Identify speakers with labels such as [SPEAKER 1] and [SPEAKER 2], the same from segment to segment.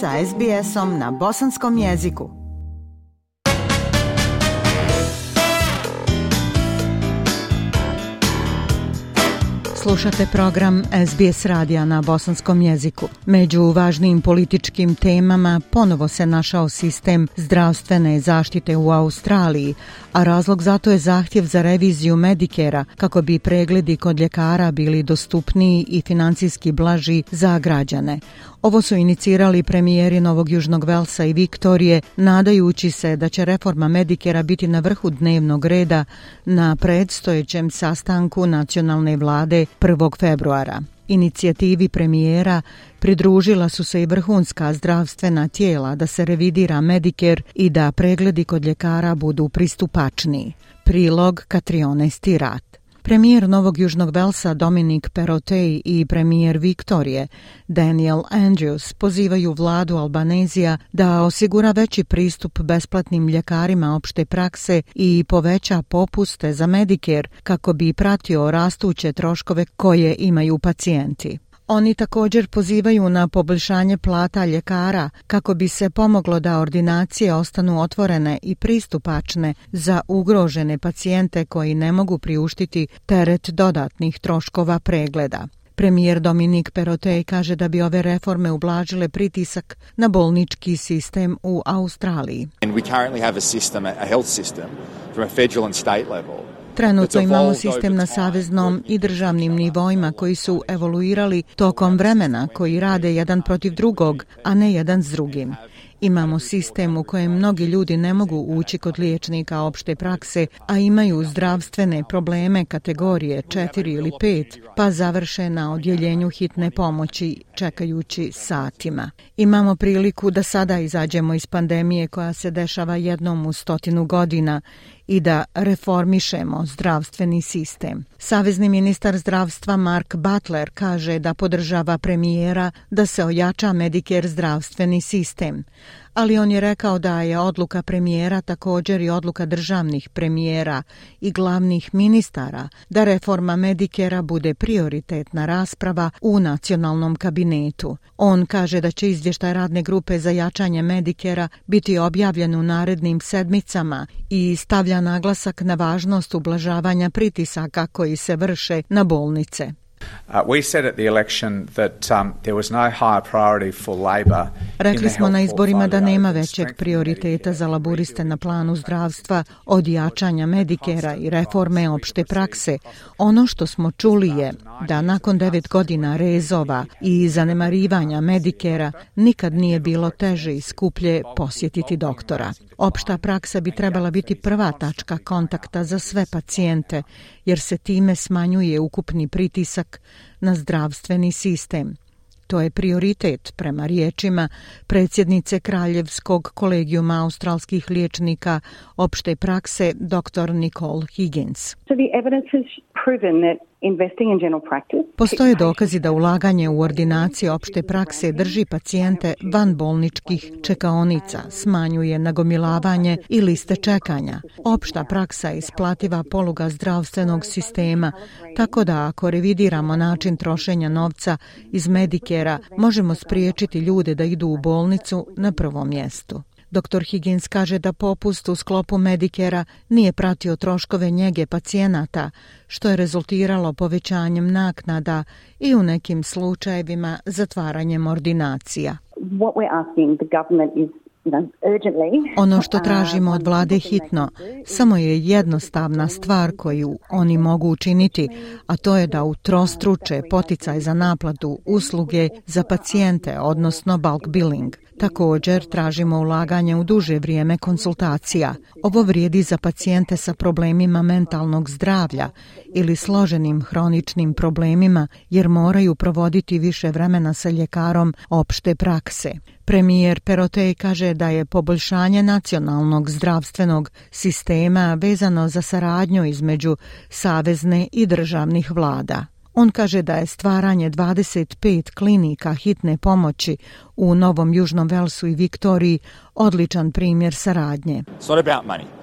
[SPEAKER 1] sa SBS-om na bosanskom jeziku. Slušate program SBS radija na bosanskom jeziku. Među važnim političkim temama ponovo se našao sistem zdravstvene zaštite u Australiji, a razlog zato je zahtjev za reviziju Medikera kako bi pregledi kod ljekara bili dostupniji i financijski blaži za građane. Ovo su inicirali premijeri Novog Južnog Velsa i Viktorije, nadajući se da će reforma Medikera biti na vrhu dnevnog reda na predstojećem sastanku nacionalne vlade 1. februara. Inicijativi premijera pridružila su se i vrhunska zdravstvena tijela da se revidira Medicare i da pregledi kod ljekara budu pristupačniji. Prilog Katrione Stirat. Premijer Novog Južnog Velsa Dominik Perotej i premijer Viktorije Daniel Andrews pozivaju vladu Albanezija da osigura veći pristup besplatnim ljekarima opšte prakse i poveća popuste za Medicare kako bi pratio rastuće troškove koje imaju pacijenti. Oni također pozivaju na poboljšanje plata ljekara kako bi se pomoglo da ordinacije ostanu otvorene i pristupačne za ugrožene pacijente koji ne mogu priuštiti teret dodatnih troškova pregleda. Premijer Dominik Perotej kaže da bi ove reforme ublažile pritisak na bolnički sistem u Australiji. And we currently have a system, a health system from a federal and state level Trenutno imamo sistem na saveznom i državnim nivoima koji su evoluirali tokom vremena, koji rade jedan protiv drugog, a ne jedan s drugim. Imamo sistem u kojem mnogi ljudi ne mogu ući kod liječnika opšte prakse, a imaju zdravstvene probleme kategorije 4 ili 5, pa završe na odjeljenju hitne pomoći čekajući satima. Imamo priliku da sada izađemo iz pandemije koja se dešava jednom u stotinu godina i da reformišemo zdravstveni sistem. Savezni ministar zdravstva Mark Butler kaže da podržava premijera da se ojača Medicare zdravstveni sistem, ali on je rekao da je odluka premijera također i odluka državnih premijera i glavnih ministara da reforma Medikera bude prioritetna rasprava u nacionalnom kabinetu. On kaže da će izvještaj radne grupe za jačanje Medikera biti objavljen u narednim sedmicama i stavlja naglasak na važnost ublažavanja pritisaka koji se vrše na bolnice. We said at the election that there was no higher priority for labor. Rekli smo na izborima da nema većeg prioriteta za laburiste na planu zdravstva od jačanja Medikera i reforme opšte prakse. Ono što smo čuli je da nakon devet godina rezova i zanemarivanja Medikera nikad nije bilo teže i skuplje posjetiti doktora. Opšta praksa bi trebala biti prva tačka kontakta za sve pacijente, jer se time smanjuje ukupni pritisak na zdravstveni sistem. To je prioritet prema riječima predsjednice Kraljevskog kolegijuma australskih liječnika opšte prakse dr. Nicole Higgins. So the evidence has proven that Postoje dokazi da ulaganje u ordinacije opšte prakse drži pacijente van bolničkih čekaonica, smanjuje nagomilavanje i liste čekanja. Opšta praksa je isplativa poluga zdravstvenog sistema, tako da ako revidiramo način trošenja novca iz barijera možemo spriječiti ljude da idu u bolnicu na prvom mjestu. Dr. Higgins kaže da popust u sklopu Medikera nije pratio troškove njege pacijenata, što je rezultiralo povećanjem naknada i u nekim slučajevima zatvaranjem ordinacija. What we're asking the government is Ono što tražimo od vlade hitno samo je jednostavna stvar koju oni mogu učiniti, a to je da utrostruče poticaj za naplatu usluge za pacijente, odnosno bulk billing. Također tražimo ulaganje u duže vrijeme konsultacija. Ovo vrijedi za pacijente sa problemima mentalnog zdravlja ili složenim hroničnim problemima jer moraju provoditi više vremena sa ljekarom opšte prakse. Premijer Perotej kaže da je poboljšanje nacionalnog zdravstvenog sistema vezano za saradnju između savezne i državnih vlada. On kaže da je stvaranje 25 klinika hitne pomoći u Novom Južnom Velsu i Viktoriji odličan primjer saradnje. It's not about money.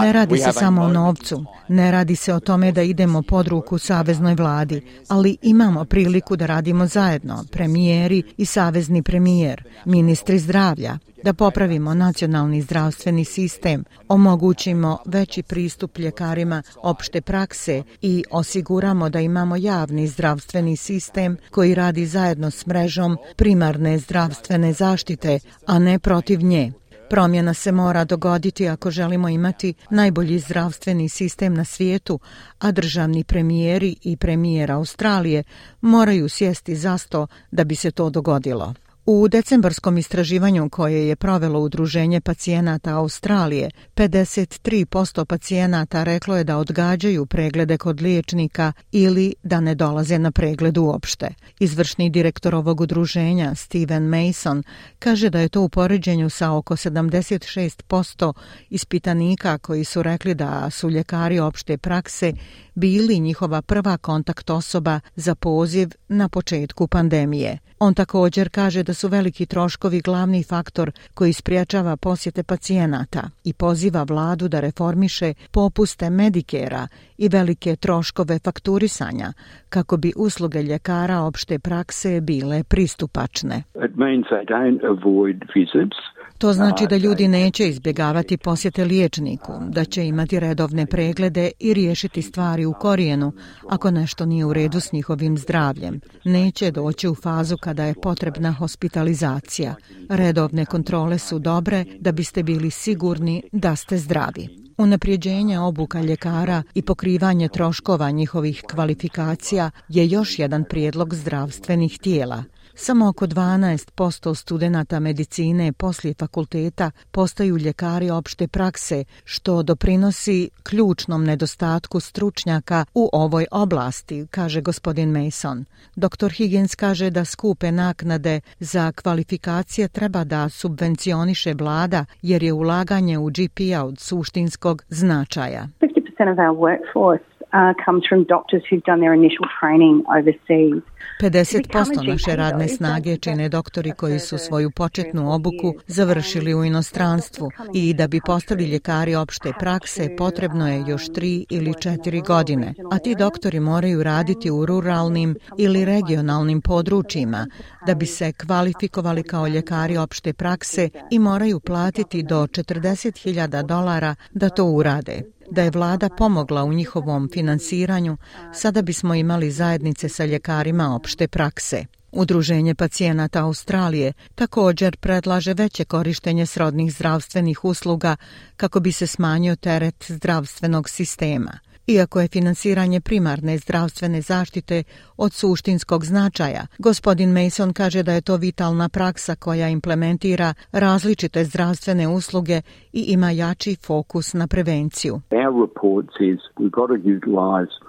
[SPEAKER 1] Ne radi se samo o novcu, ne radi se o tome da idemo pod ruku saveznoj vladi, ali imamo priliku da radimo zajedno, premijeri i savezni premijer, ministri zdravlja, da popravimo nacionalni zdravstveni sistem, omogućimo veći pristup ljekarima opšte prakse i osiguramo da imamo javni zdravstveni sistem koji radi zajedno s mrežom primarne zdravstvene zaštite, a ne protiv nje. Promjena se mora dogoditi ako želimo imati najbolji zdravstveni sistem na svijetu, a državni premijeri i premijer Australije moraju sjesti za sto da bi se to dogodilo. U decembarskom istraživanju koje je provelo Udruženje pacijenata Australije, 53% pacijenata reklo je da odgađaju preglede kod liječnika ili da ne dolaze na pregled uopšte. Izvršni direktor ovog udruženja, Steven Mason, kaže da je to u poređenju sa oko 76% ispitanika koji su rekli da su ljekari opšte prakse bili njihova prva kontakt osoba za poziv na početku pandemije. On također kaže da su veliki troškovi glavni faktor koji spriječava posjete pacijenata i poziva vladu da reformiše popuste medikera i velike troškove fakturisanja kako bi usluge ljekara opšte prakse bile pristupačne. It means they don't avoid visits. To znači da ljudi neće izbjegavati posjete liječniku, da će imati redovne preglede i riješiti stvari u korijenu ako nešto nije u redu s njihovim zdravljem. Neće doći u fazu kada je potrebna hospitalizacija. Redovne kontrole su dobre da biste bili sigurni da ste zdravi. Unaprijeđenje obuka ljekara i pokrivanje troškova njihovih kvalifikacija je još jedan prijedlog zdravstvenih tijela. Samo oko 12% studenta medicine poslije fakulteta postaju ljekari opšte prakse, što doprinosi ključnom nedostatku stručnjaka u ovoj oblasti, kaže gospodin Mason. Dr. Higgins kaže da skupe naknade za kvalifikacije treba da subvencioniše vlada, jer je ulaganje u GP-a od suštinskog značaja. 50% of our workforce uh, comes from doctors who've done their initial training overseas. 50% naše radne snage čine doktori koji su svoju početnu obuku završili u inostranstvu i da bi postali ljekari opšte prakse potrebno je još tri ili četiri godine, a ti doktori moraju raditi u ruralnim ili regionalnim područjima da bi se kvalifikovali kao ljekari opšte prakse i moraju platiti do 40.000 dolara da to urade. Da je vlada pomogla u njihovom finansiranju, sada bismo imali zajednice sa ljekarima opšte prakse. Udruženje pacijenata Australije također predlaže veće korištenje srodnih zdravstvenih usluga kako bi se smanjio teret zdravstvenog sistema. Iako je finansiranje primarne zdravstvene zaštite od suštinskog značaja, gospodin Mason kaže da je to vitalna praksa koja implementira različite zdravstvene usluge i ima jači fokus na prevenciju.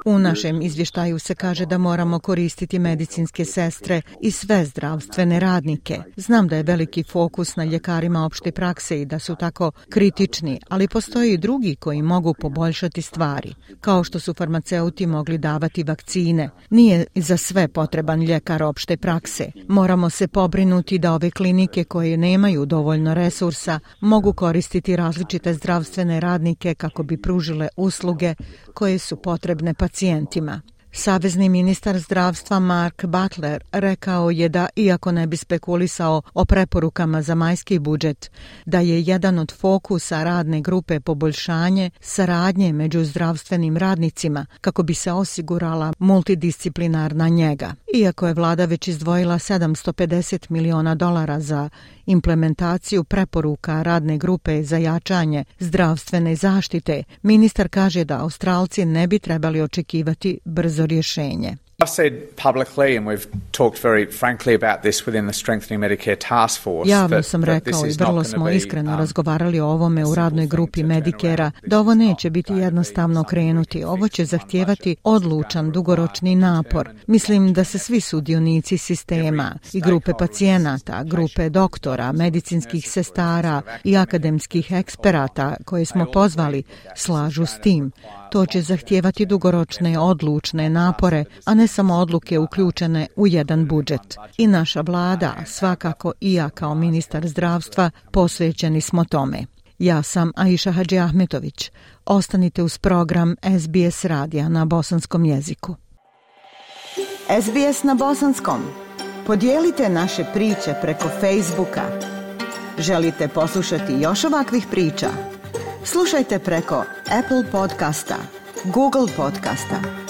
[SPEAKER 1] U našem izvještaju se kaže da moramo koristiti medicinske sestre i sve zdravstvene radnike. Znam da je veliki fokus na ljekarima opšte prakse i da su tako kritični, ali postoji i drugi koji mogu poboljšati stvari kao što su farmaceuti mogli davati vakcine. Nije za sve potreban ljekar opšte prakse. Moramo se pobrinuti da ove klinike koje nemaju dovoljno resursa mogu koristiti različite zdravstvene radnike kako bi pružile usluge koje su potrebne pacijentima. Savezni ministar zdravstva Mark Butler rekao je da, iako ne bi spekulisao o preporukama za majski budžet, da je jedan od fokusa radne grupe poboljšanje saradnje među zdravstvenim radnicima kako bi se osigurala multidisciplinarna njega. Iako je vlada već izdvojila 750 miliona dolara za implementaciju preporuka radne grupe za jačanje zdravstvene zaštite, ministar kaže da Australci ne bi trebali očekivati brzo rješenje. I've said publicly and we've talked very frankly about this within the strengthening Medicare task force. Javno sam rekao i vrlo smo iskreno um, razgovarali o ovome u radnoj grupi Medikera da ovo neće biti jednostavno krenuti. Ovo će zahtijevati odlučan dugoročni napor. Mislim da se svi sudionici sistema i grupe pacijenata, grupe doktora, medicinskih sestara i akademskih eksperata koje smo pozvali slažu s tim. To će zahtijevati dugoročne odlučne napore, a ne samo odluke uključene u jedan budžet. I naša vlada, svakako i ja kao ministar zdravstva, posvećeni smo tome. Ja sam Aisha Hadži Ahmetović. Ostanite uz program SBS radija na bosanskom jeziku. SBS na bosanskom. Podijelite naše priče preko Facebooka. Želite poslušati još ovakvih priča? Slušajte preko Apple podcasta, Google podcasta,